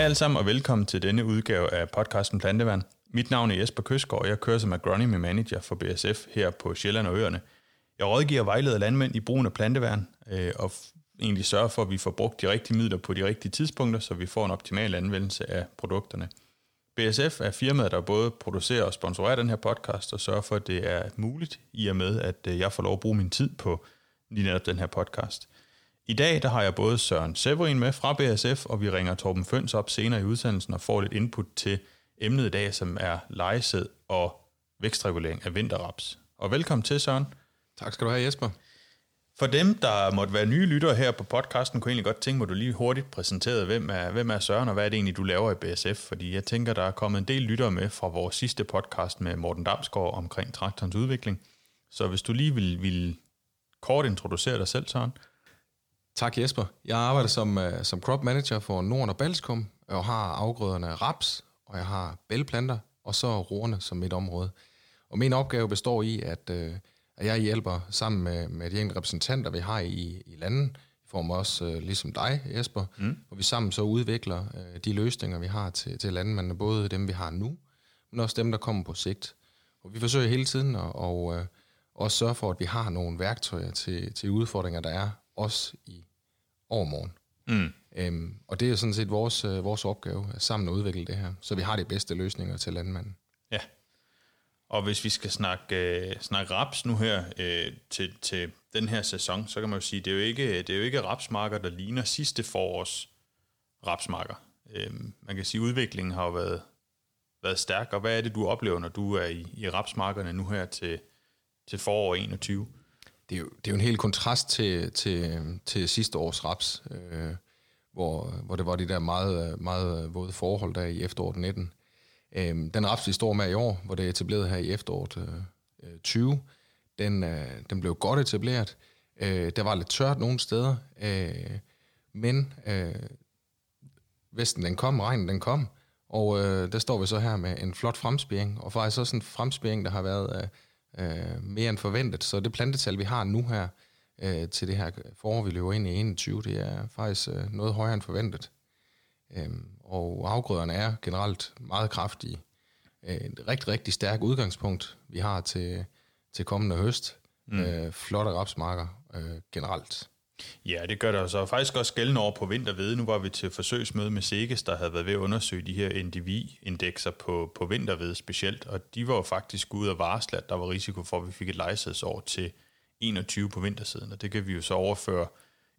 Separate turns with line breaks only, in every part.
Hej alle sammen og velkommen til denne udgave af podcasten Plantevand. Mit navn er Jesper Køsgaard, og jeg kører som agronomy manager for BSF her på Sjælland og Øerne. Jeg rådgiver og vejleder landmænd i brugen af planteværn øh, og egentlig sørger for, at vi får brugt de rigtige midler på de rigtige tidspunkter, så vi får en optimal anvendelse af produkterne. BSF er firmaet, der både producerer og sponsorerer den her podcast og sørger for, at det er muligt i og med, at øh, jeg får lov at bruge min tid på lige netop den her podcast. I dag der har jeg både Søren Severin med fra BSF, og vi ringer Torben Føns op senere i udsendelsen og får lidt input til emnet i dag, som er lejesæd og vækstregulering af vinterraps. Og velkommen til, Søren.
Tak skal du have, Jesper.
For dem, der måtte være nye lyttere her på podcasten, kunne jeg egentlig godt tænke mig, at du lige hurtigt præsenterede, hvem er, hvem er Søren, og hvad er det egentlig, du laver i BSF? Fordi jeg tænker, der er kommet en del lyttere med fra vores sidste podcast med Morten Damsgaard omkring traktorens udvikling. Så hvis du lige vil, vil kort introducere dig selv, Søren.
Tak Jesper. Jeg arbejder som, uh, som crop manager for Norden og Balskum, og har afgrøderne raps, og jeg har bælplanter, og så roerne som mit område. Og min opgave består i, at, uh, at jeg hjælper sammen med, med de enkelte repræsentanter, vi har i, i landet, i form af også uh, ligesom dig, Jesper, mm. hvor vi sammen så udvikler uh, de løsninger, vi har til, til landmændene, både dem, vi har nu, men også dem, der kommer på sigt. Og vi forsøger hele tiden at og, uh, også sørge for, at vi har nogle værktøjer til, til udfordringer, der er, også i overmorgen. Mm. Øhm, og det er sådan set vores, øh, vores opgave, at sammen at udvikle det her, så vi har de bedste løsninger til landmanden.
Ja, og hvis vi skal snakke, øh, snakke raps nu her øh, til, til den her sæson, så kan man jo sige, det er jo ikke, det er jo ikke rapsmarker, der ligner sidste forårs rapsmarker. Øh, man kan sige, at udviklingen har jo været, været stærk, og hvad er det, du oplever, når du er i, i rapsmarkerne nu her til, til forår 21?
Det er jo, det er jo en hel kontrast til, til, til sidste års raps, øh, hvor, hvor det var de der meget, meget våde forhold der i efteråret 19. Øh, den raps, vi står med i år, hvor det er etableret her i efteråret øh, 20, den, øh, den blev godt etableret. Øh, der var lidt tørt nogle steder, øh, men øh, vesten den kom, regnen den kom, og øh, der står vi så her med en flot fremspiring, og faktisk også en fremspiring, der har været... Øh, øh, mere end forventet. Så det plantetal, vi har nu her øh, til det her forår, vi løber ind i 21, det er faktisk øh, noget højere end forventet. Øh, og afgrøderne er generelt meget kraftige. Øh, et rigtig, rigtig stærkt udgangspunkt, vi har til, til kommende høst. Mm. Øh, flotte rapsmarker øh, generelt.
Ja, det gør der så faktisk også gældende over på vintervede. Nu var vi til forsøgsmøde med Seges, der havde været ved at undersøge de her NDV-indekser på, på vintervede specielt, og de var jo faktisk ude og varsle, at der var risiko for, at vi fik et lejsadsår til 21 på vintersiden, og det kan vi jo så overføre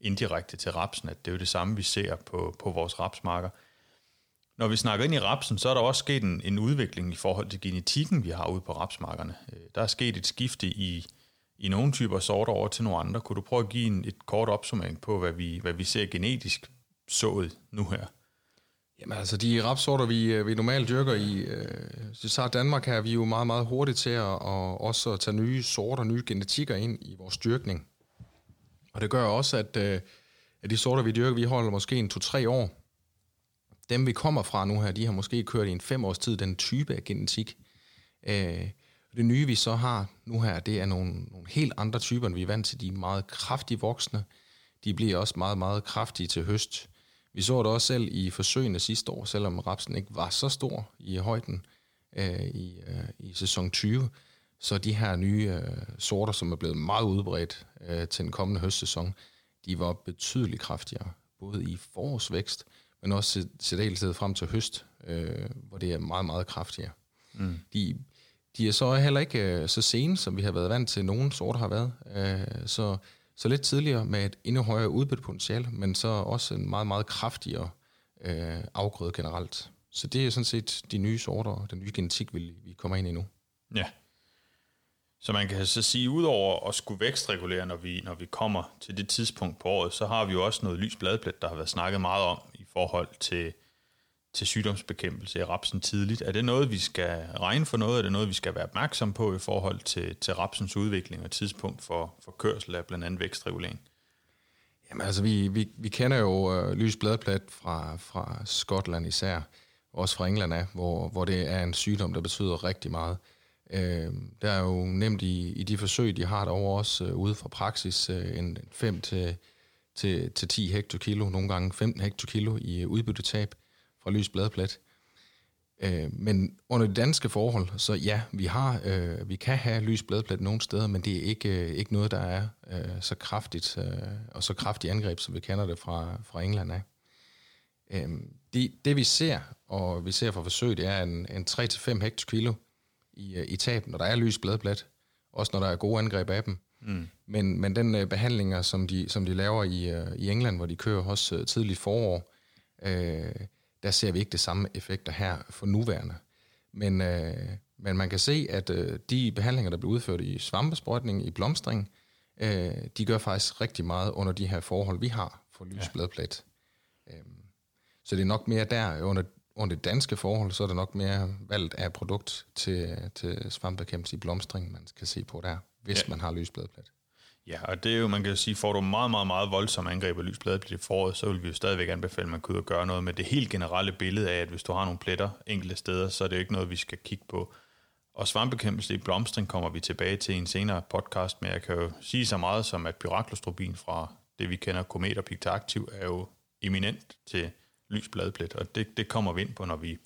indirekte til rapsen, at det er jo det samme, vi ser på, på vores rapsmarker. Når vi snakker ind i rapsen, så er der også sket en, en udvikling i forhold til genetikken, vi har ude på rapsmarkerne. Øh, der er sket et skifte i i nogle typer sorter over til nogle andre. Kunne du prøve at give en, et kort opsummering på, hvad vi, hvad vi ser genetisk sået nu her?
Jamen altså, de rapsorter, vi, øh, vi normalt dyrker i, øh, så Danmark her, vi er jo meget, meget hurtigt til at og også at tage nye sorter, nye genetikker ind i vores dyrkning. Og det gør også, at, øh, at de sorter, vi dyrker, vi holder måske en to-tre år. Dem, vi kommer fra nu her, de har måske kørt i en fem års tid den type af genetik. Øh, det nye, vi så har nu her, det er nogle, nogle helt andre typer, end vi er vant til. De er meget kraftige voksne. De bliver også meget, meget kraftige til høst. Vi så det også selv i forsøgene sidste år, selvom rapsen ikke var så stor i højden øh, i, øh, i sæson 20. Så de her nye øh, sorter, som er blevet meget udbredt øh, til den kommende høstsæson, de var betydeligt kraftigere, både i forårsvækst, men også til frem til høst, øh, hvor det er meget, meget kraftigere. Mm. De de er så heller ikke øh, så sene, som vi har været vant til, nogen sorter har været. Øh, så, så lidt tidligere med et endnu højere udbyttepotentiale, men så også en meget, meget kraftigere øh, afgrøde generelt. Så det er sådan set de nye sorter og den nye genetik, vi, vi kommer ind i nu.
Ja. Så man kan så sige, udover at skulle vækstregulere, når vi, når vi kommer til det tidspunkt på året, så har vi jo også noget lys bladplet, der har været snakket meget om i forhold til til sygdomsbekæmpelse i rapsen tidligt. Er det noget, vi skal regne for noget? Er det noget, vi skal være opmærksom på i forhold til, til rapsens udvikling og tidspunkt for, for kørsel af blandt andet vækstregulering?
Jamen altså, vi, vi, vi kender jo øh, lys bladplat fra, fra Skotland især, også fra England af, hvor, hvor det er en sygdom, der betyder rigtig meget. Øh, der er jo nemt i, i de forsøg, de har derovre også øh, ude fra praksis, øh, en 5 til, til, til 10 hektokilo, nogle gange 15 hektokilo i udbyttetab fra lys bladplet. Øh, men under de danske forhold, så ja, vi har, øh, vi kan have lys bladplet nogle steder, men det er ikke, øh, ikke noget, der er øh, så kraftigt øh, og så kraftigt angreb, som vi kender det fra, fra England af. Øh, det, det vi ser, og vi ser fra forsøg, det er en, en 3-5 hektokilo i, øh, i tab, når der er lys bladplet, også når der er gode angreb af dem. Mm. Men, men den øh, behandlinger, som de, som de laver i, øh, i England, hvor de kører også øh, tidligt forår, øh, der ser vi ikke det samme effekter her for nuværende. Men, øh, men man kan se, at øh, de behandlinger, der bliver udført i svampesprøjtning, i blomstring, øh, de gør faktisk rigtig meget under de her forhold, vi har for lysbladplet. Ja. Øh, så det er nok mere der, under, under det danske forhold, så er det nok mere valgt af produkt til, til svampekæmpelse i blomstring, man skal se på der, hvis ja. man har lysbladplet.
Ja, og det er jo, man kan sige, får du meget, meget, meget voldsom angreb af lysbladet på det foråret, så vil vi jo stadigvæk anbefale, at man kunne gøre noget med det helt generelle billede af, at hvis du har nogle pletter enkelte steder, så er det jo ikke noget, vi skal kigge på. Og svampbekæmpelse i blomstring kommer vi tilbage til i en senere podcast, men jeg kan jo sige så meget som, at pyraklostrobin fra det, vi kender komet og aktiv, er jo eminent til lysbladplet, og det, det kommer vi ind på, når vi,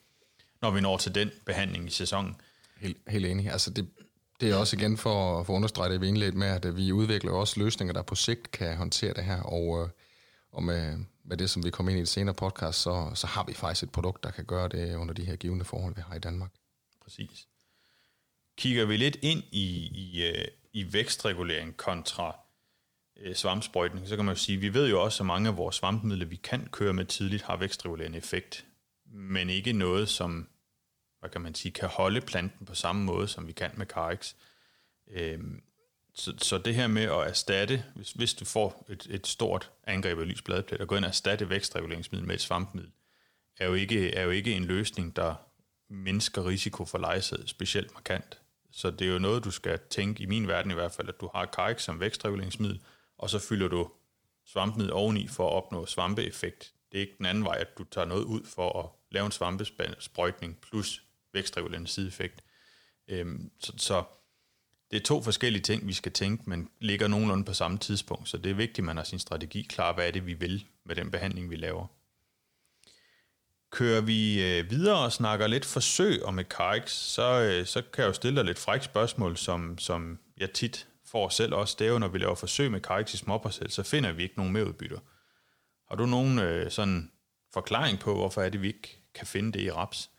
når vi når til den behandling i sæsonen.
Helt, helt enig. Altså det, det er også igen for, for at understrege det, vi indledte med, at øh, vi udvikler også løsninger, der på sigt kan håndtere det her, og, øh, og med, med det, som vi kommer ind i et senere podcast, så, så har vi faktisk et produkt, der kan gøre det under de her givende forhold, vi har i Danmark.
Præcis. Kigger vi lidt ind i, i, øh, i vækstregulering kontra øh, svampsprøjtning, så kan man jo sige, at vi ved jo også, at mange af vores svampemidler, vi kan køre med tidligt, har vækstregulerende effekt, men ikke noget, som hvad kan man sige, kan holde planten på samme måde, som vi kan med Carex. Øhm, så, så det her med at erstatte, hvis, hvis du får et, et stort angreb af lys bladplet, og gå ind og erstatte vækstreguleringsmiddel med et svampmiddel, er jo ikke, er jo ikke en løsning, der mindsker risiko for lejesæd specielt markant. Så det er jo noget, du skal tænke, i min verden i hvert fald, at du har Carex som vækstreguleringsmiddel, og så fylder du svampmiddel oveni for at opnå svampeeffekt. Det er ikke den anden vej, at du tager noget ud for at lave en svampesprøjtning plus vækstregulerende sideeffekt. Øhm, så, så det er to forskellige ting, vi skal tænke, men ligger nogenlunde på samme tidspunkt, så det er vigtigt, at man har sin strategi klar, hvad er det, vi vil med den behandling, vi laver. Kører vi øh, videre og snakker lidt forsøg om et Carix, så, øh, så kan jeg jo stille dig lidt fræk spørgsmål, som, som jeg tit får selv også. Det er jo, når vi laver forsøg med Carix i småparcel, så finder vi ikke nogen mere udbytter. Har du nogen øh, sådan forklaring på, hvorfor er det, vi ikke kan finde det i raps?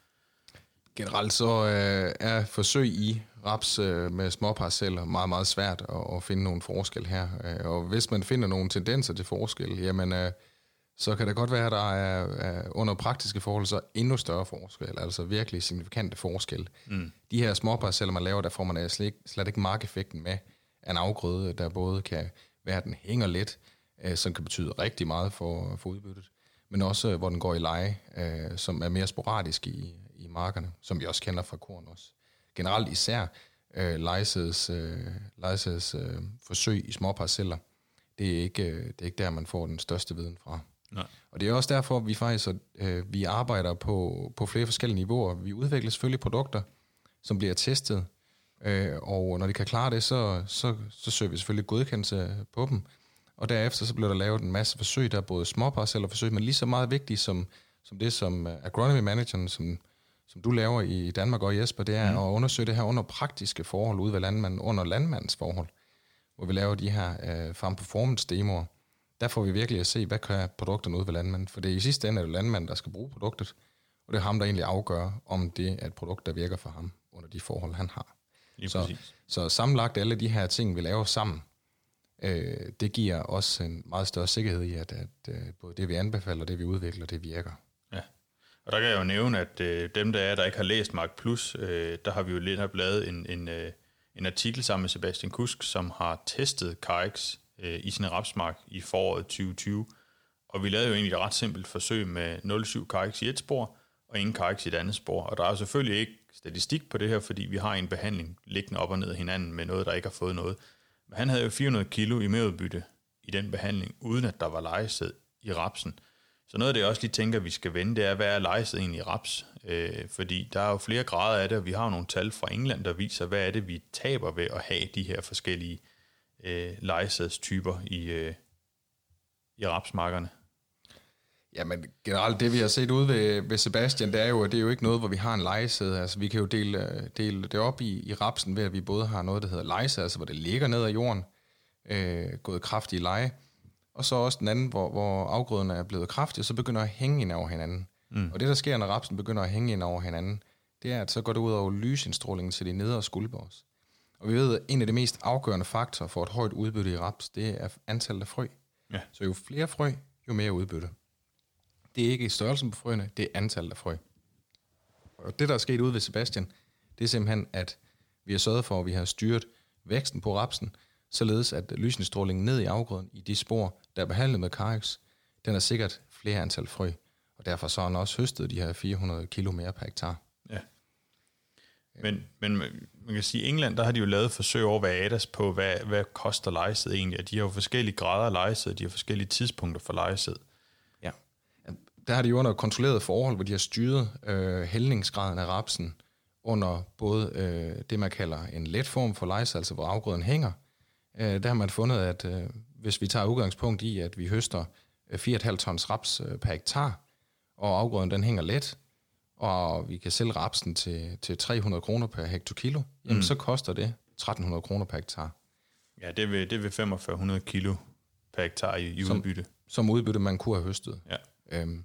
Generelt så øh, er forsøg i raps øh, med småparceller meget, meget svært at, at finde nogle forskel her. Øh, og hvis man finder nogle tendenser til forskel, jamen, øh, så kan det godt være, at der er, er under praktiske forhold så endnu større forskel, altså virkelig signifikante forskel. Mm. De her småparceller, man laver, der får man slet ikke, slet ikke markeffekten med af en afgrøde, der både kan være, at den hænger lidt, øh, som kan betyde rigtig meget for, for udbyttet, men også øh, hvor den går i leje, øh, som er mere sporadisk i, i markerne, som vi også kender fra korn også. Generelt især øh, lejsets, øh, lejsets øh, forsøg i små parceller, det er, ikke, øh, det er ikke der, man får den største viden fra. Nej. Og det er også derfor, at vi faktisk øh, vi arbejder på, på flere forskellige niveauer. Vi udvikler selvfølgelig produkter, som bliver testet, øh, og når de kan klare det, så, så, så søger vi selvfølgelig godkendelse på dem. Og derefter så bliver der lavet en masse forsøg, der er både småparceller forsøg, men lige så meget vigtigt som, som det, som agronomy manageren, som som du laver i Danmark og Jesper, det er mm. at undersøge det her under praktiske forhold ude ved landmanden, under landmandens forhold, hvor vi laver de her øh, farm performance demoer. Der får vi virkelig at se, hvad kan produkterne ude ved landmanden, for det er i sidste ende er det landmanden, der skal bruge produktet, og det er ham, der egentlig afgør, om det er et produkt, der virker for ham under de forhold, han har. så, så sammenlagt alle de her ting, vi laver sammen, øh, det giver os en meget større sikkerhed i, at, at øh, både det, vi anbefaler, det, vi udvikler, det virker.
Og der kan jeg jo nævne, at øh, dem, der er, der ikke har læst Mark Plus, øh, der har vi jo lidt lavet en, en, øh, en artikel sammen med Sebastian Kusk, som har testet Carix øh, i sin rapsmark i foråret 2020. Og vi lavede jo egentlig et ret simpelt forsøg med 0,7 Carix i et spor, og ingen Carix i et andet spor. Og der er selvfølgelig ikke statistik på det her, fordi vi har en behandling liggende op og ned af hinanden med noget, der ikke har fået noget. Men han havde jo 400 kilo i merudbytte i den behandling, uden at der var lejesæd i rapsen. Så noget af det, jeg også lige tænker, vi skal vende, det er, hvad er lejset egentlig i raps? Øh, fordi der er jo flere grader af det, og vi har jo nogle tal fra England, der viser, hvad er det, vi taber ved at have de her forskellige øh, lejesædstyper i, øh, i rapsmarkerne.
Jamen generelt det vi har set ud ved, ved Sebastian, det er jo, det er jo ikke noget, hvor vi har en lejesæde. Altså vi kan jo dele, dele det op i, i rapsen ved, at vi både har noget, der hedder lejesæde, altså hvor det ligger ned ad jorden, øh, gået kraftigt i leje, og så også den anden, hvor, hvor afgrøderne er blevet kraftige, og så begynder at hænge ind over hinanden. Mm. Og det, der sker, når rapsen begynder at hænge ind over hinanden, det er, at så går det ud over lysindstrålingen til de nedre skuldbårs. Og vi ved, at en af de mest afgørende faktorer for et højt udbytte i raps, det er antallet af frø. Ja. Så jo flere frø, jo mere udbytte. Det er ikke størrelsen på frøene, det er antallet af frø. Og det, der er sket ude ved Sebastian, det er simpelthen, at vi har sørget for, at vi har styret væksten på rapsen, således at lysindstrålingen ned i afgrøden i de spor, der er behandlet med Carex, den er sikkert flere antal frø. Og derfor så har han også høstet de her 400 kilo mere per hektar. Ja.
Men, men man kan sige, i England, der har de jo lavet forsøg over hvad ADAS på, hvad, hvad koster lejesæd egentlig. Og de har jo forskellige grader af lejesæd, de har forskellige tidspunkter for lejesæd.
Ja. Der har de jo under kontrolleret forhold, hvor de har styret øh, hældningsgraden af rapsen under både øh, det, man kalder en let form for lejesæd, altså hvor afgrøden hænger. Øh, der har man fundet, at øh, hvis vi tager udgangspunkt i, at vi høster 4,5 øh, tons raps øh, per hektar, og afgrøden den hænger let, og vi kan sælge rapsen til, til 300 kroner per hektokilo, jamen mm. så koster det 1300 kroner per hektar.
Ja, det vil, det vil 4500 kilo per hektar i, i
som,
udbytte.
Som udbytte, man kunne have høstet. Ja. Øhm,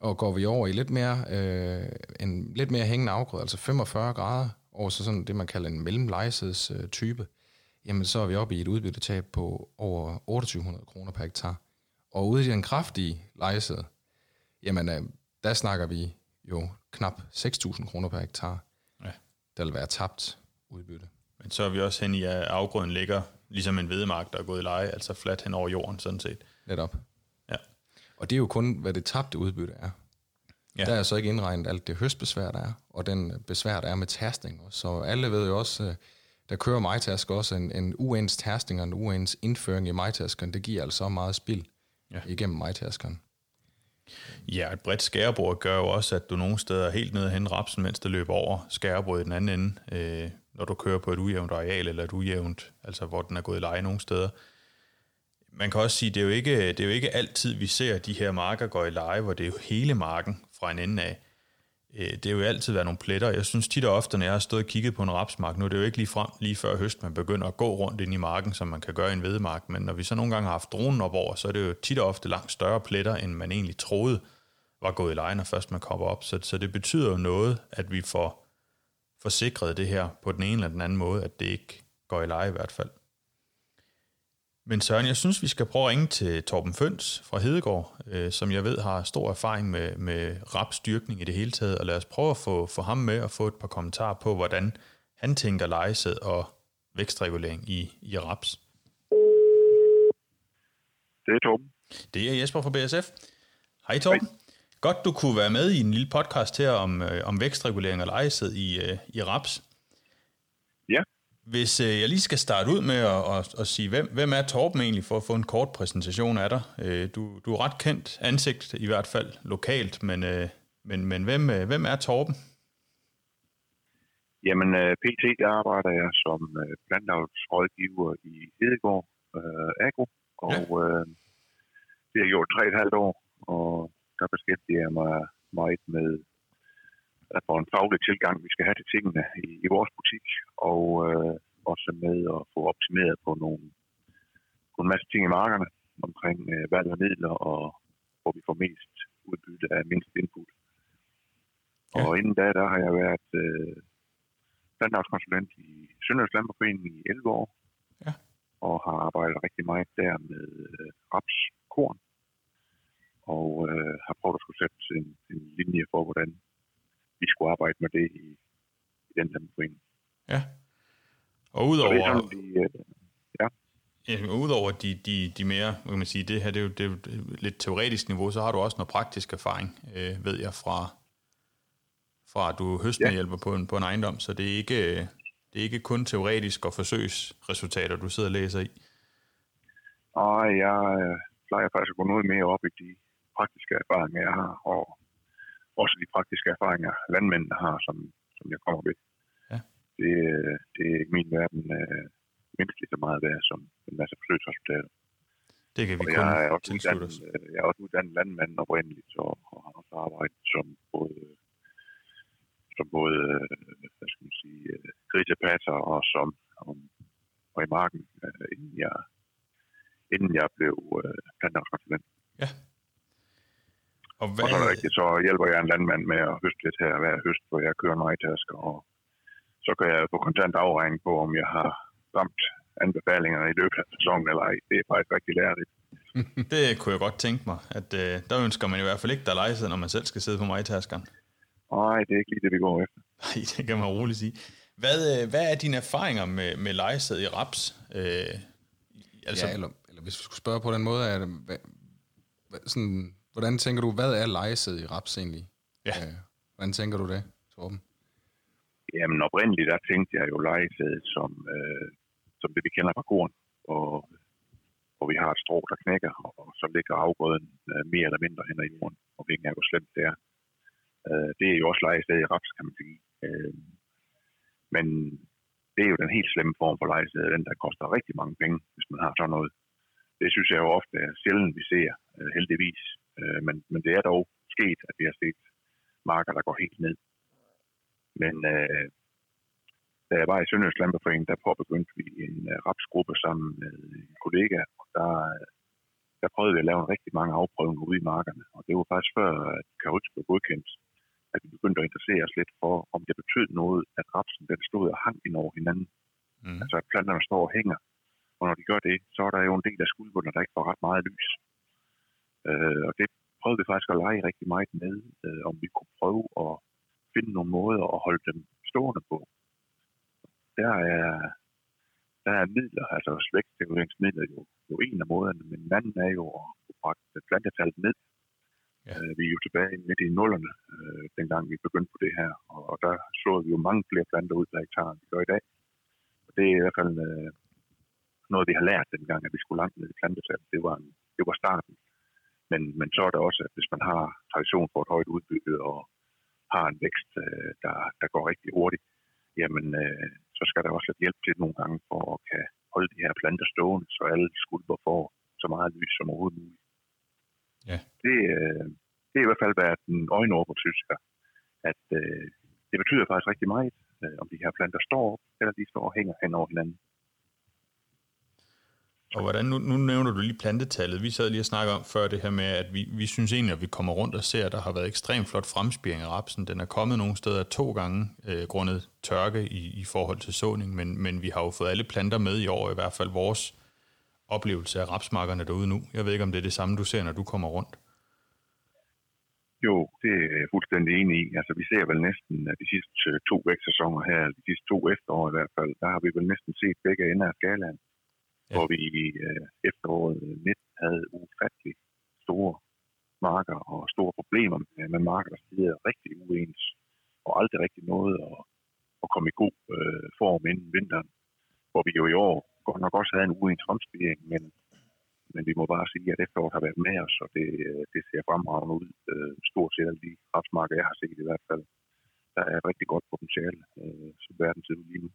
og går vi over i lidt mere, øh, en lidt mere hængende afgrøde, altså 45 grader, over så sådan det, man kalder en mellemlejsets øh, type, jamen så er vi oppe i et udbyttetab på over 2800 kroner per hektar. Og ude i den kraftige lejesæde, jamen øh, der snakker vi jo knap 6.000 kroner per hektar, ja. der vil være tabt udbytte.
Men så er vi også hen i, at afgrøden ligger ligesom en vedemark, der er gået i leje, altså fladt hen over jorden sådan set.
Netop. Ja. Og det er jo kun, hvad det tabte udbytte er. Ja. Der er så ikke indregnet alt det høstbesvær, der er, og den besvær, der er med tærsting. Så alle ved jo også, øh, der kører majtask også en, en uens tærsting og en uens indføring i majtaskeren. Det giver altså meget spild ja. igennem majtaskeren.
Ja, et bredt skærebord gør jo også, at du nogle steder er helt nede hen rapsen, mens det løber over skærebordet i den anden ende, øh, når du kører på et ujævnt areal, eller et ujævnt, altså hvor den er gået i leje nogle steder. Man kan også sige, det er jo ikke, det er jo ikke altid, vi ser de her marker gå i leje, hvor det er jo hele marken fra en ende af. Øh, det vil jo altid være nogle pletter. Jeg synes tit og ofte, når jeg har stået og kigget på en rapsmark, nu er det jo ikke lige, frem, lige før høst, man begynder at gå rundt ind i marken, som man kan gøre i en vedmark, men når vi så nogle gange har haft dronen op over, så er det jo tit og ofte langt større pletter, end man egentlig troede var gået i leje, når først man kommer op. Så, så det betyder jo noget, at vi får forsikret det her på den ene eller den anden måde, at det ikke går i leje i hvert fald. Men Søren, jeg synes, vi skal prøve at ringe til Torben Føns fra Hedegaard, øh, som jeg ved har stor erfaring med, med rapstyrkning i det hele taget, og lad os prøve at få, få ham med og få et par kommentarer på, hvordan han tænker lejesæd og vækstregulering i, i raps.
Det er Torben.
Det er Jesper fra BSF. Hej Torben. Hej. Godt, du kunne være med i en lille podcast her om, øh, om vækstregulering og lejesæd i, øh, i raps. Hvis øh, jeg lige skal starte ud med at, at, at sige, hvem, hvem er Torben egentlig, for at få en kort præsentation af dig? Øh, du, du er ret kendt ansigt, i hvert fald lokalt, men, øh, men, men hvem, øh, hvem er Torben?
Jamen, øh, PT der arbejder jeg som øh, plantavlsrådgiver i Hedegaard øh, Agro, og ja. øh, det har jeg gjort tre et halvt år, og der beskæftiger jeg mig meget med få en faglig tilgang, vi skal have til tingene i, i vores butik, og øh, også med at få optimeret på nogle på en masse ting i markerne omkring øh, valg af midler, og hvor vi får mest udbytte af mindst input. Ja. Og inden da, der har jeg været øh, standardskonsulent i Sønderjyllands Landbrugforening i 11 år, ja. og har arbejdet rigtig meget der med øh, raps, korn, og øh, har prøvet at skulle sætte en, en linje for, hvordan vi skulle arbejde med det i, i den her forening.
Ja. Og udover...
det er sådan, de, øh, ja.
Ja, udover de, de, de mere, kan man sige, det her det er, jo, det er jo lidt teoretisk niveau, så har du også noget praktisk erfaring, øh, ved jeg, fra, fra at du høstmedhjælper ja. på, en, på en ejendom, så det er ikke, det er ikke kun teoretisk og forsøgsresultater, du sidder og læser i.
Nej, jeg øh, plejer faktisk at gå noget mere op i de praktiske erfaringer, jeg har, og også de praktiske erfaringer, landmændene har, som, som jeg kommer ved. Ja. Det, det er ikke min verden øh, mindst lige så meget værd som en masse forsøgsresultater.
Det kan vi
og
kun
jeg er, også uddannet, øh, jeg er også uddannet landmand oprindeligt, og, og har også arbejdet som både, som både øh, hvad skal man sige, øh, grisepasser og som og, og i marken, inden jeg inden jeg blev øh.
Og
Og
hvad,
så er det rigtigt, så hjælper jeg en landmand med at høste lidt her hver høst, hvor jeg kører en vejtasker, og så kan jeg få kontant afregning på, om jeg har ramt anbefalingerne i løbet af sæsonen eller ej. Det er faktisk rigtig lærerigt.
det kunne jeg godt tænke mig, at øh, der ønsker man i hvert fald ikke, der er lejset, når man selv skal sidde på majtaskeren.
Nej, det er ikke lige det, vi går efter.
Nej, det kan man roligt sige. Hvad, øh, hvad er dine erfaringer med, med lejesæd i raps? Øh, Altså,
ja, eller, eller hvis vi skulle spørge på den måde, er det, hvad, hvad, sådan, hvordan tænker du, hvad er lejesæd i raps egentlig?
Ja.
Øh, hvordan tænker du det, Torben?
Jamen oprindeligt, der tænkte jeg jo lejesædet som, øh, som det, vi kender fra korn, og, hvor vi har et strå, der knækker, og så ligger afgrøden øh, mere eller mindre hen ad jorden, og vi af, hvor slemt det er. Øh, det er jo også lejesædet i raps, kan man sige. Øh, men det er jo den helt slemme form for lejesæd, den der koster rigtig mange penge, hvis man har sådan noget. Det synes jeg jo ofte er sjældent, vi ser, øh, heldigvis. Øh, men, men det er dog sket, at vi har set marker, der går helt ned. Men øh, da jeg var i Sønderjysk Landbeforening, der påbegyndte vi en uh, rapsgruppe sammen med en kollega, og der, der prøvede vi at lave en rigtig mange afprøvninger ude i markerne. Og det var faktisk før, at Karyts blev godkendt, at vi begyndte at interessere os lidt for, om det betød noget, at rapsen den stod og hang ind over hinanden.
mm,
Altså at planterne står og hænger. Og når de gør det, så er der jo en del af skuldbunden, der ikke får ret meget lys. Øh, og det prøvede vi faktisk at lege rigtig meget med, øh, om vi kunne prøve at finde nogle måder at holde dem stående på. Der er, der er midler, altså slægtsreguleringsmidler jo, jo en af måderne, men den anden er jo at bragt plantetallet ned.
Ja.
Øh, vi er jo tilbage midt i nullerne, øh, dengang vi begyndte på det her, og, og der så vi jo mange flere planter ud per hektar, end vi gør i dag. Og det er i hvert fald øh, noget, vi har lært dengang, at vi skulle langt ned i plantetallet. Det var, en, det var starten. Men, men så er det også, at hvis man har tradition for et højt udbytte og har en vækst, øh, der, der går rigtig hurtigt, jamen øh, så skal der også lidt hjælp til nogle gange for at kan holde de her planter stående, så alle skulper får så meget lys som overhovedet muligt.
Ja.
Det, øh, det er i hvert fald været en øjenåbner, synes jeg, at øh, det betyder faktisk rigtig meget, øh, om de her planter står op, eller de står og hænger hen over hinanden.
Og hvordan, nu, nu nævner du lige plantetallet. Vi sad lige og snakkede om før det her med, at vi, vi synes egentlig, at vi kommer rundt og ser, at der har været ekstremt flot fremspiring af rapsen. Den er kommet nogle steder to gange øh, grundet tørke i, i forhold til såning, men, men vi har jo fået alle planter med i år, i hvert fald vores oplevelse af rapsmarkerne derude nu. Jeg ved ikke, om det er det samme, du ser, når du kommer rundt.
Jo, det er jeg fuldstændig enig i. Altså, vi ser vel næsten at de sidste øh, to vækstsæsoner her, de sidste to efterår i hvert fald, der har vi vel næsten set begge ender af skalaen.
Ja.
Hvor vi i øh, efteråret 19 havde ufattelig store marker og store problemer med, med marker, der stiger rigtig uens, og aldrig rigtig noget at, at komme i god øh, form inden vinteren. Hvor vi jo i år godt nok også havde en uens fremspiring, men men vi må bare sige, at efteråret har været med os, og det, øh, det ser fremragende ud. Øh, stort set alle de rapsmarker, jeg har set i hvert fald. Der er et rigtig godt potentiale, øh, som verden ser ud lige nu.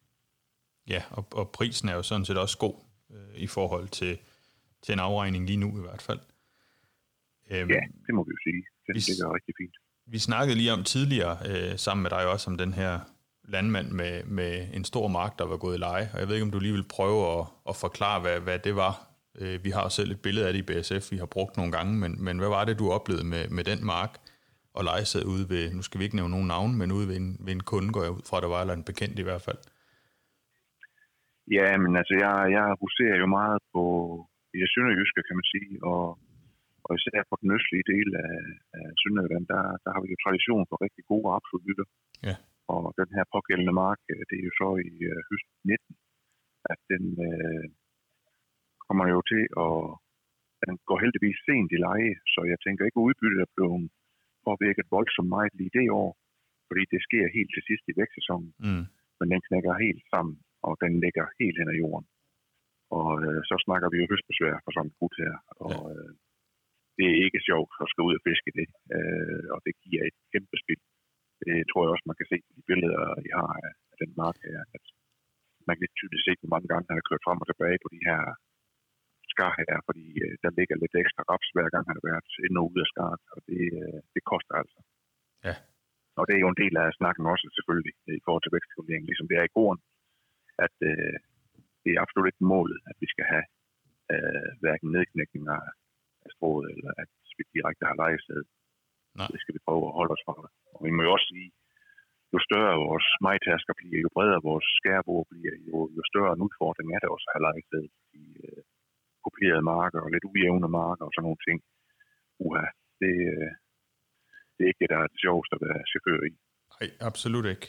Ja, og, og prisen er jo sådan set også god øh, i forhold til, til en afregning lige nu i hvert fald. Øhm,
Ja, det må vi jo sige. Det
Vi-
ligger rigtig fint.
Vi snakkede lige om tidligere, øh, sammen med dig også, om den her landmand med, med en stor mark, der var gået i leje. Og jeg ved ikke, om du lige vil prøve at, at forklare, hvad, hvad det var. Øh, vi har selv et billede af det i BSF, vi har brugt nogle gange, men, men hvad var det, du oplevede med, med den mark og lejesæd ude ved, nu skal vi ikke nævne nogen navn, men ude ved en, ved en kunde, går jeg ud fra, der var, eller en bekendt i hvert fald.
Ja, men altså, jeg, jeg huserer jo meget på i det sønderjyske, kan man sige, og, og især på den østlige del af, af Sønderjylland, der, der har vi jo tradition for rigtig gode rapsudbytter.
Ja.
Og den her pågældende mark, øh, det er jo så i øh, høst 19, at den øh, kommer jo til at den går heldigvis sent i leje, så jeg tænker ikke, at udbyttet er blevet påvirket voldsomt meget lige det år, fordi det sker helt til sidst i vækstsæsonen
Mm.
men den knækker helt sammen, og den ligger helt hen ad jorden. Og øh, så snakker vi jo høstbesvær for sådan en gut her, og øh, det er ikke sjovt at skal ud og fiske det, øh, og det giver et kæmpe spil. Det tror jeg også, man kan se på de billeder, I har af, den mark her, at man kan tydeligt se, hvor mange gange han har kørt frem og tilbage på de her skar her, fordi øh, der ligger lidt ekstra raps hver gang, han har været ind og ud af skaret, og det, øh, det koster altså.
Ja.
Og det er jo en del af snakken også selvfølgelig i forhold til vækstregulering, ligesom det er i gården, at øh, det er absolut ikke målet, at vi skal have øh, hverken nedknækninger af strået, eller at vi direkte har lejested.
Nej.
Det skal vi prøve at holde os fra. Og vi må jo også sige, jo større vores majtasker bliver, jo bredere vores skærbord bliver, jo, jo større en udfordring er det også at have lejested i øh, kopierede marker og lidt ujævne marker og sådan nogle ting. Uha, det, øh, det er ikke det, der er det sjoveste at være chauffør i.
Nej, absolut ikke.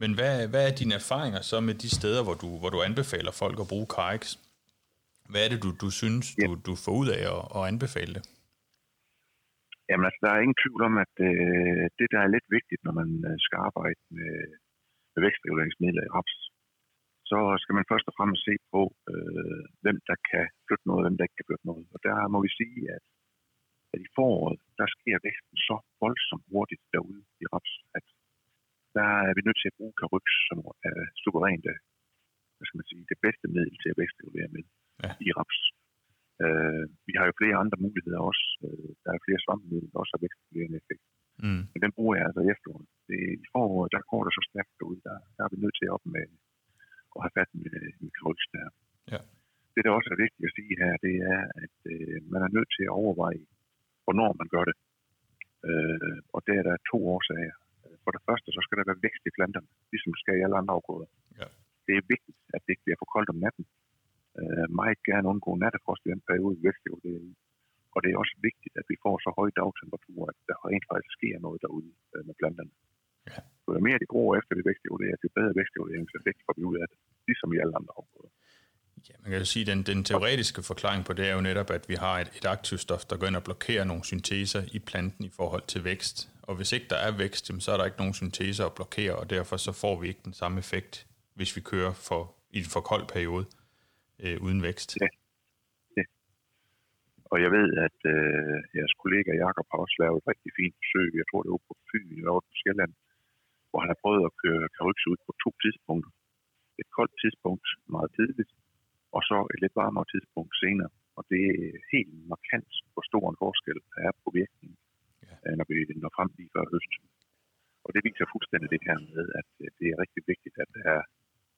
Men hvad, hvad er dine erfaringer så med de steder, hvor du, hvor du anbefaler folk at bruge CarX? Hvad er det, du, du synes, du, du får ud af at, at anbefale det?
Jamen altså, der er ingen tvivl om, at øh, det, der er lidt vigtigt, når man øh, skal arbejde med, med vækstreguleringsmidler i raps, så skal man først og fremmest se på, øh, hvem der kan flytte noget, og hvem der ikke kan flytte noget. Og der må vi sige, at, at i foråret, der sker væksten så voldsomt hurtigt derude i raps, at der er vi nødt til at bruge karyx, som er suverænt hvad skal man sige, det bedste middel til at vækstregulere med
Ja.
i raps. Øh, vi har jo flere andre muligheder også. Øh, der er flere svampemidler, der også har vækstregulerende effekt.
Mm.
Men den bruger jeg altså i efteråret. Det, I foråret, der går det så stærkt derude. Der, der er vi nødt til at op med at have fat med, med karyx der.
Ja.
Det, der også er vigtigt at sige her, det er, at øh, man er nødt til at overveje, hvornår man gør det. Øh, og det er der to årsager. For det første, så skal der være vækst i planterne, ligesom det skal i alle andre afgrøder.
Ja.
Det er vigtigt, at det ikke bliver for koldt om natten. Øh, meget gerne undgå nattefrost i den periode, vi vækstregulering i. Og det er også vigtigt, at vi får så høje dagtemperaturer, at der rent faktisk sker noget derude øh, med planterne.
Ja.
Jo mere de gror efter det vækstregulering, jo bedre vækstreguleringseffekt får vi ud af det, ligesom i alle andre afgrøder.
Ja, man kan jo sige, at den, den teoretiske forklaring på det er jo netop, at vi har et, et aktivstof, der går ind og blokerer nogle synteser i planten i forhold til vækst. Og hvis ikke der er vækst, jamen, så er der ikke nogen synteser at blokere, og derfor så får vi ikke den samme effekt, hvis vi kører for, i en for kold periode øh, uden vækst.
Ja. Ja. Og jeg ved, at øh, jeres kollega Jakob har også lavet et rigtig fint forsøg, jeg tror det var på Fyn eller på Sjælland, hvor han har prøvet at køre karyx ud på to tidspunkter. Et koldt tidspunkt meget tidligt, og så et lidt varmere tidspunkt senere. Og det er helt markant, hvor stor en forskel der er på virkningen,
Ja.
ja. når vi når frem lige før høst. Og det viser fuldstændig det her med, at øh, det er rigtig vigtigt, at der er,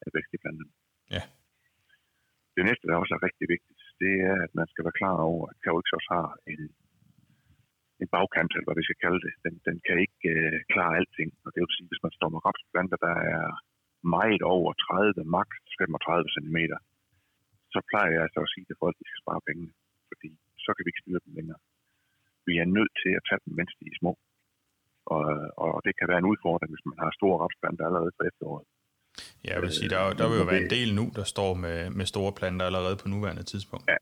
er vækst i planterne.
Ja.
Det næste, der også er rigtig vigtigt, det er, at man skal være klar over, at Caryx også har en, en bagkant, eller hvad vi skal kalde det. Den, den kan ikke øh, klare alting. Og det vil sige, hvis man står med rapsplanter, der er meget over 30, maks 35 cm, så plejer jeg altså at sige til folk, at de skal spare pengene. Fordi så kan vi ikke styre dem længere. Vi er nødt til at tage dem, mens de er små. Og, og det kan være en udfordring, hvis man har store rapsplanter allerede fra efteråret.
Ja, jeg vil sige, der, der vil jo være en del nu, der står med, med store planter allerede på nuværende tidspunkt.
Ja.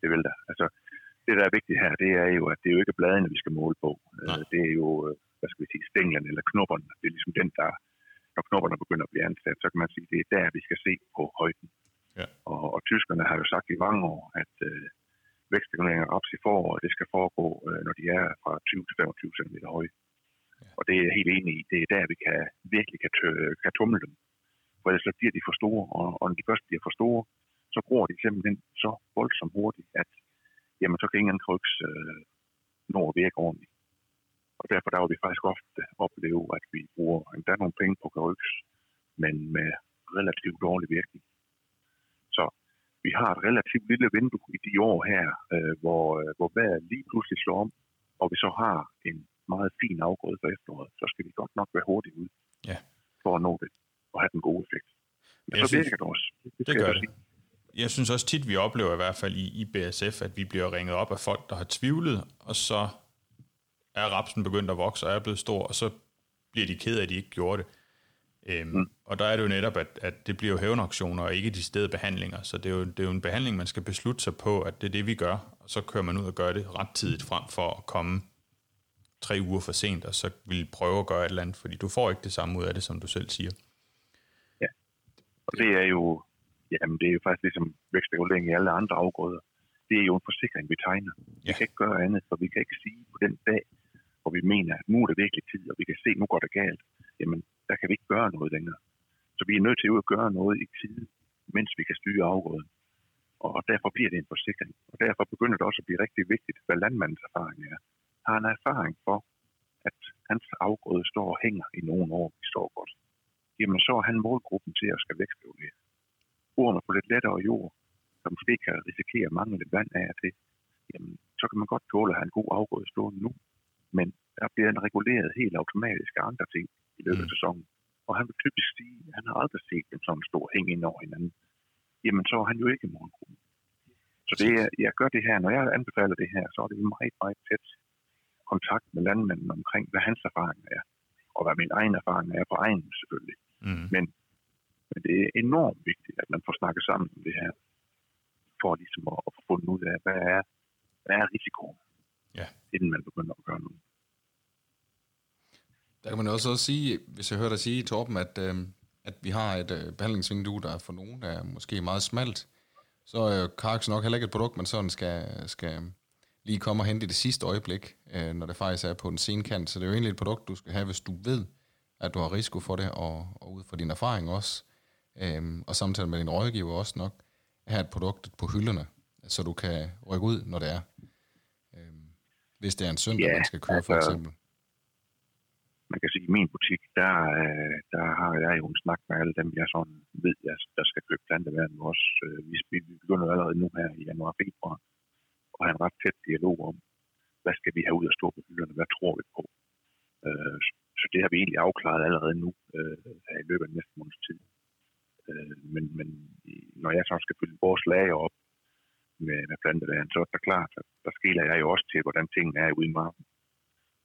Det vil der. Altså, det, der er vigtigt her, det er jo, at det er jo ikke bladene, vi skal måle på.
Nej.
Øh, Det er jo, øh, hvad skal vi sige, stænglerne eller knopperne. Det er ligesom den, der, når knopperne begynder at blive ansat, så kan man sige, det er der, vi skal se på højden.
Ja.
Og, og tyskerne har jo sagt i mange år, at øh, vækstregulering af raps i foråret, det skal foregå, øh, når de er fra 20 til 25 cm høje.
Ja.
Og det er jeg helt enig i. Det er der, vi kan, virkelig kan, tø, kan tumle dem. For ellers så bliver de for store, og, og når de først bliver for store, så gror de simpelthen så voldsomt hurtigt, at jamen, så kan ingen kryks øh, nå at virke ordentligt. Og derfor der vil vi faktisk ofte opleve, at vi bruger endda nogle penge på kryks, men med relativt dårlig virkning. Vi har et relativt lille vindue i de år her, øh, hvor, øh, hvor vejret lige pludselig slår om, og vi så har en meget fin afgrøde for efteråret, så skal vi godt nok være hurtigt ud
Ja.
for at nå det og have den gode effekt. Men
Jeg
så
synes-
virker det også.
Det
skal
gør
jeg
det. Jeg synes også tit, vi oplever i hvert fald i, i BSF, at vi bliver ringet op af folk, der har tvivlet, og så er rapsen begyndt at vokse og er blevet stor, og så bliver de ked af, at de ikke gjorde det. Øhm, mm. Og der er det jo netop, at, at det bliver jo hævnauktioner og ikke de stede behandlinger. Så det er, jo, det er jo en behandling, man skal beslutte sig på, at det er det, vi gør. Og så kører man ud og gør det ret tidigt frem for at komme tre uger for sent, og så vil prøve at gøre et eller andet, fordi du får ikke det samme ud af det, som du selv siger.
Og det er jo, jamen det er jo faktisk ligesom vækstregulering i alle andre afgrøder. Det er jo en forsikring, vi tegner. Vi
Ja.
kan ikke gøre andet, for vi kan ikke sige på den dag, hvor vi mener, at nu er det virkelig tid, og vi kan se, at nu går det galt. Jamen, der kan vi ikke gøre noget længere. Så vi er nødt til at gøre noget i tide, mens vi kan styre afgrøden. Og derfor bliver det en forsikring. Og derfor begynder det også at blive rigtig vigtigt, hvad landmandens erfaring er. Har han erfaring for, at hans afgrøde står og hænger i nogle år, vi står godt, jamen så er han målgruppen til at skal vækstregulere. Ordene på lidt lettere jord, som måske kan risikere at lidt vand af det, jamen så kan man godt tåle at have en god afgrøde stående nu. Men der bliver en reguleret helt automatisk af andre ting i løbet af
Mm.
sæsonen. Og han vil typisk sige, at han har aldrig set dem sådan stor hænge ind over hinanden. Jamen så er han jo ikke målgruppen. Så det, er- jeg gør det her, når jeg anbefaler det her, så er det meget, meget tæt kontakt med landmanden omkring, hvad hans erfaring er. Og hvad min egen erfaring er på egen selvfølgelig.
Mm.
Men, men det er enormt vigtigt, at man får snakket sammen om det her, for ligesom at, at få fundet ud af, hvad er, hvad er risikoen,
Ja.
inden man begynder at gøre noget.
Der kan man også også sige, hvis jeg hører dig sige, Torben, at, øh, at vi har et øh, behandlingsvindue, der for nogen er måske meget smalt, så er Carx nok heller ikke et produkt, man sådan skal, skal lige komme og hente i det sidste øjeblik, øh, når det faktisk er på den sene kant. Så det er jo egentlig et produkt, du skal have, hvis du ved, at du har risiko for det, og, og ud fra din erfaring også, øh, og samtidig med din rådgiver også nok, have et produkt på hylderne, så du kan rykke ud, når det er. Øh, hvis det er en søndag,
Ja,
man skal køre for
altså,
eksempel
man kan sige, at i min butik, der, øh, der har jeg jo en snak med alle dem, jeg sådan ved, jeg, der skal købe planteværn med os. Øh, vi, begynder allerede nu her i januar og februar og have en ret tæt dialog om, hvad skal vi have ud af stå på hylderne, hvad tror vi på. Øh, så det har vi egentlig afklaret allerede nu her i løbet af næste måneds tid. Men, men når jeg så skal fylde vores lager op med, med planteværn, så er det klart, at der skiller jeg jo også til, hvordan tingene er ude i marken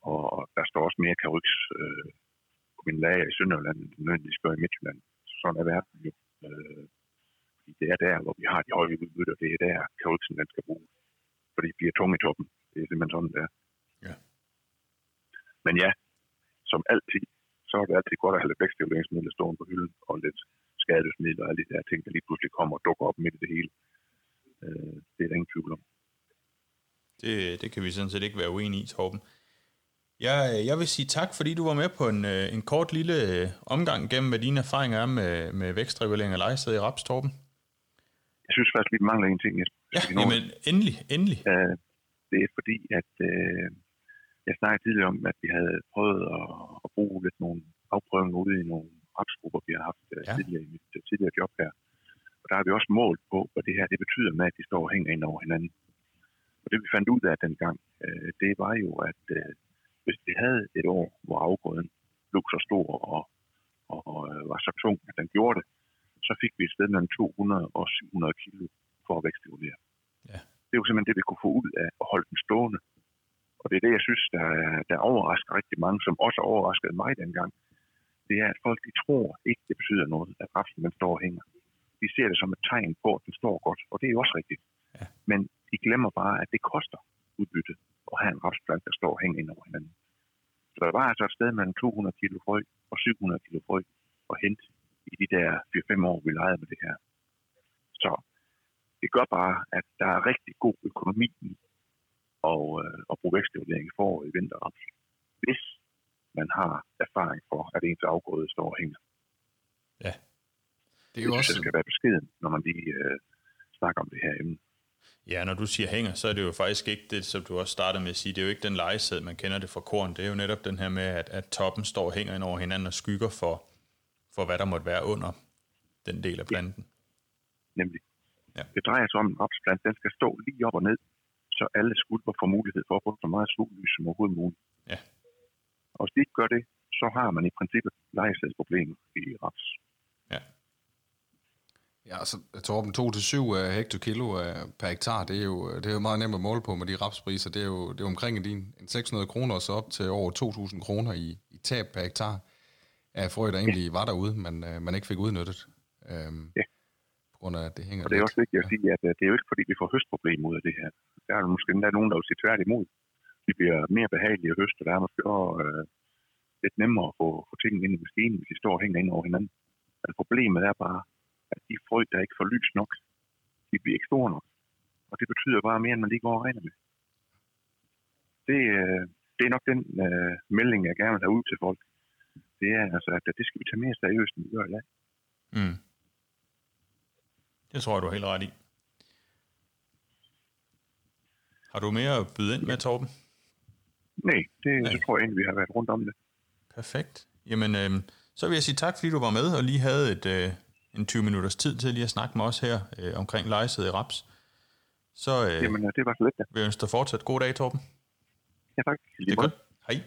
og der står også mere karyx øh, på min lager i Sønderjylland, end det nødvendigvis gør i Midtjylland. Så sådan er verden jo. Øh, fordi det er der, hvor vi har de høje udbytter, det er der, karyxen den skal bruges. Fordi vi er tunge i toppen. Det er simpelthen sådan, der.
Ja.
Men ja, som altid, så er det altid godt at have lidt vækststimuleringsmidler stående på hylden, og lidt skadesmidler og alle de der ting, der lige pludselig kommer og dukker op midt i det hele. Øh, det er der ingen tvivl om.
Det, det kan vi sådan set ikke være uenige i, Torben. Jeg, jeg vil sige tak, fordi du var med på en, øh, en kort lille øh, omgang gennem, hvad dine erfaringer er med, med vækstregulering af lejested i Raps, Torben.
Jeg synes faktisk, vi mangler en ting, Jesper.
Ja, jamen, endelig, endelig.
Øh, det er fordi, at øh, jeg snakkede tidligere om, at vi havde prøvet at, at bruge lidt nogle afprøvninger ude i nogle rapsgrupper, vi har haft øh,
Ja.
tidligere i mit øh, tidligere job her. Og der har vi også målt på, hvad det her det betyder med, at de står og hænger ind over hinanden. Og det vi fandt ud af dengang, øh, det var jo, at øh, hvis vi havde et år, hvor afgrøden blev så stor og, og øh, var så tung, at den gjorde det, så fik vi et sted mellem 200 og 700 kilo for at vækststimulere.
Ja.
Det er jo simpelthen det, vi kunne få ud af at holde den stående. Og det er det, jeg synes, der, der overrasker rigtig mange, som også overraskede mig dengang. Det er, at folk de tror ikke, det betyder noget, at rapsen den står og hænger. De ser det som et tegn på, at den står godt, og det er jo også rigtigt.
Ja.
Men de glemmer bare, at det koster udbytte at have en rapsplant, der står og hænger ind over hinanden. Så der var altså et sted mellem 200 kilo frø og 700 kilo frø at hente i de der 4-5 år, vi legede med det her. Så det gør bare, at der er rigtig god økonomi i at, øh, at bruge vækststimulering i forår i vinterraps, hvis man har erfaring for, at ens afgrøde står og hænger.
Ja,
Det er jo
Det
også...
skal være beskeden, når man lige øh, snakker om det her emne.
Ja, når du siger hænger, så er det jo faktisk ikke det, som du også startede med at sige. Det er jo ikke den lejesæd, man kender det fra korn. Det er jo netop den her med, at, at toppen står og hænger ind over hinanden og skygger for, for hvad der måtte være under den del af planten.
Nemlig.
Ja.
Det drejer sig om, en rapsplant den skal stå lige op og ned, så alle skulper får mulighed for at få så meget sollys som overhovedet muligt.
Ja.
Og hvis de ikke gør det, så har man i princippet lejesædsproblemer i raps.
Ja, altså Torben, 2-7 hektokilo øh, per hektar, det er, jo, det er jo meget nemt at måle på med de rapspriser. Det er jo, det er jo omkring din, en 600 kroner og så op til over 2.000 kroner i, i tab per hektar af frø, der egentlig var derude, men øh, man ikke fik udnyttet. Øhm,
Ja.
På grund af, at det hænger
Og det er
lidt.
også vigtigt at sige, at øh, det er jo ikke fordi, vi får høstproblemer ud af det her. Der er måske endda nogen, der vil sige tværtimod. De bliver mere behagelige at høste, og der er måske også øh, lidt nemmere at få, få tingene ind i maskinen, hvis de står og hænger ind over hinanden. Men problemet er bare, at de frø, der ikke får lys nok, de bliver ikke store nok. Og det betyder bare mere, end man lige går og regner med. Det, øh, det er nok den øh, melding, jeg gerne vil have ud til folk. Det er altså, at det skal vi tage mere seriøst, end vi gør i dag.
Mm. Det tror jeg, du har helt ret i. Har du mere at byde ind med, Torben?
Nej, det Nej. tror jeg egentlig, vi har været rundt om det.
Perfekt. Jamen, øh, så vil jeg sige tak, fordi du var med og lige havde et, øh, en 20 minutters tid til lige at snakke med os her øh, omkring lejesæde i Raps. Så øh,
Jamen, det var så lidt, ja.
vil jeg ønske dig fortsat god dag, Torben.
Ja, tak.
Det er godt. Hej.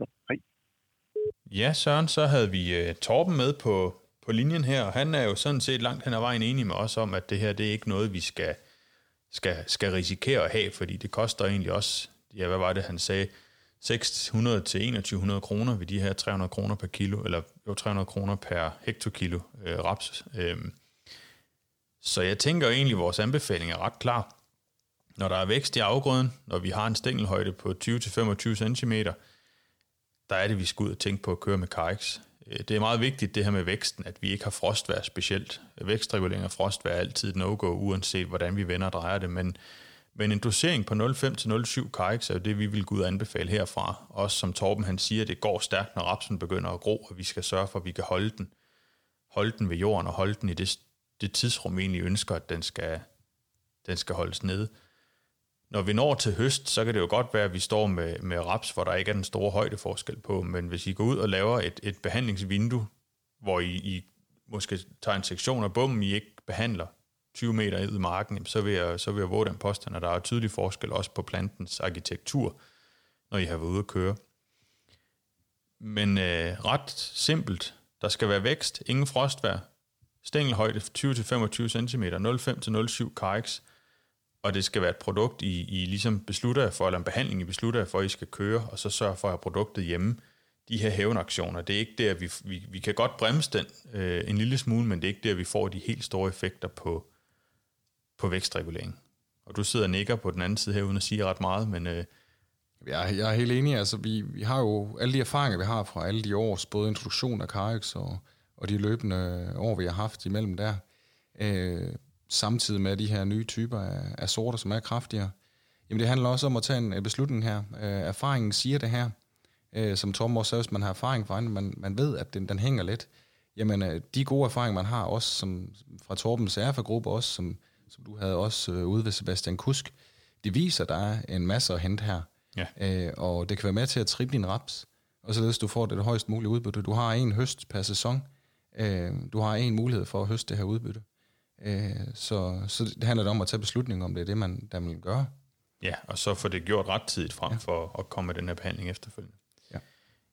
Ja, hej.
Ja, Søren, så havde vi øh, Torben med på, på linjen her, og han er jo sådan set langt hen ad vejen enig med os om, at det her det er ikke noget, vi skal, skal, skal risikere at have, fordi det koster egentlig også, ja, hvad var det, han sagde, 600 til 2100 kroner ved de her 300 kroner per kilo, eller jo 300 kroner per hektokilo øh, raps. Øhm, så jeg tænker egentlig, at vores anbefaling er ret klar. Når der er vækst i afgrøden, når vi har en stængelhøjde på 20-25 cm, der er det, vi skal ud og tænke på at køre med Carex. Øh, det er meget vigtigt, det her med væksten, at vi ikke har frostvær specielt. Vækstregulering af frostvær er altid no-go, uanset hvordan vi vender og drejer det, men men en dosering på 0,5 til 0,7 Carex er jo det, vi vil gå ud og anbefale herfra. Også som Torben han siger, det går stærkt, når rapsen begynder at gro, og vi skal sørge for, at vi kan holde den, holde den ved jorden og holde den i det, det tidsrum, vi egentlig ønsker, at den skal, den skal holdes nede. Når vi når til høst, så kan det jo godt være, at vi står med, med raps, hvor der ikke er den store højdeforskel på, men hvis I går ud og laver et, et behandlingsvindue, hvor I, I måske tager en sektion af bommen, I ikke behandler, 20 meter ud i marken, så vil jeg, så vil jeg våge den påstand, at der er tydelig forskel også på plantens arkitektur, når I har været ude at køre. Men øh, ret simpelt. Der skal være vækst, ingen frostvær, stængelhøjde 20-25 cm, 0,5-0,7 kx, og det skal være et produkt, I, I ligesom beslutter jer for, eller en behandling, I beslutter jer for, at I skal køre, og så sørge for at have produktet hjemme. De her hævnaktioner, det er ikke der, vi, vi, vi kan godt bremse den øh, en lille smule, men det er ikke der, vi får de helt store effekter på, på vækstregulering. Og du sidder og nikker på den anden side her, uden at sige ret meget, men... Øh,
jeg, jeg er helt enig. Altså, vi, vi har jo alle de erfaringer, vi har fra alle de års, både introduktion af Carix og, og de løbende år, vi har haft imellem der, øh, samtidig med de her nye typer af, af sorter, som er kraftigere. Jamen det handler også om at tage en beslutning her. Øh, erfaringen siger det her, øh, som Tom også sagde, hvis man har erfaring fra man, man ved, at den, den hænger lidt. Jamen øh, de gode erfaringer, man har også som, fra Torbens RFA-gruppe, også som, som du havde også øh, ude ved Sebastian Kusk, det viser, der er en masse at hente her. Ja. Øh, og det kan være med til at trippe din raps, og således du får det, det højst mulige udbytte. Du har en høst per sæson. Øh, du har en mulighed for at høste det her udbytte. Øh, så, så det handler om at tage beslutninger om det er det, man der vil gøre.
Ja, og så få det gjort ret tidigt frem ja. for at komme med den her behandling efterfølgende. Ja.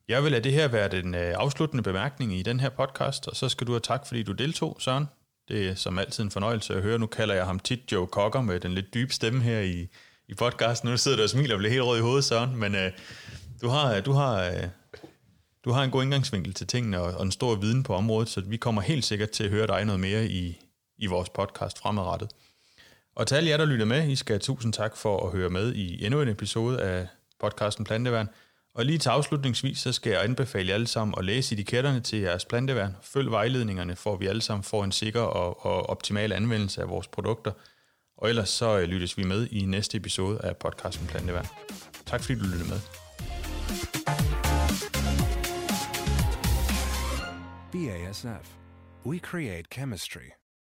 Jeg vil lade det her være den øh, afsluttende bemærkning i den her podcast, og så skal du have tak, fordi du deltog, Søren. Det er som altid en fornøjelse at høre. Nu kalder jeg ham tit Joe Cocker med den lidt dybe stemme her i, i podcasten. Nu sidder du og smiler og bliver helt rød i hovedet, Søren. Men øh, du, har, øh, du, har, øh, du har en god indgangsvinkel til tingene og, og en stor viden på området, så vi kommer helt sikkert til at høre dig noget mere i, i vores podcast fremadrettet. Og til alle jer, der lytter med, I skal have tusind tak for at høre med i endnu en episode af podcasten Planteværn. Og lige til afslutningsvis, så skal jeg anbefale jer alle sammen at læse etiketterne til jeres planteværn. Følg vejledningerne, for at vi alle sammen får en sikker og, og optimal anvendelse af vores produkter. Og ellers så øh, lyttes vi med i næste episode af podcasten Planteværn. Tak fordi du lyttede med. BASF. We create chemistry.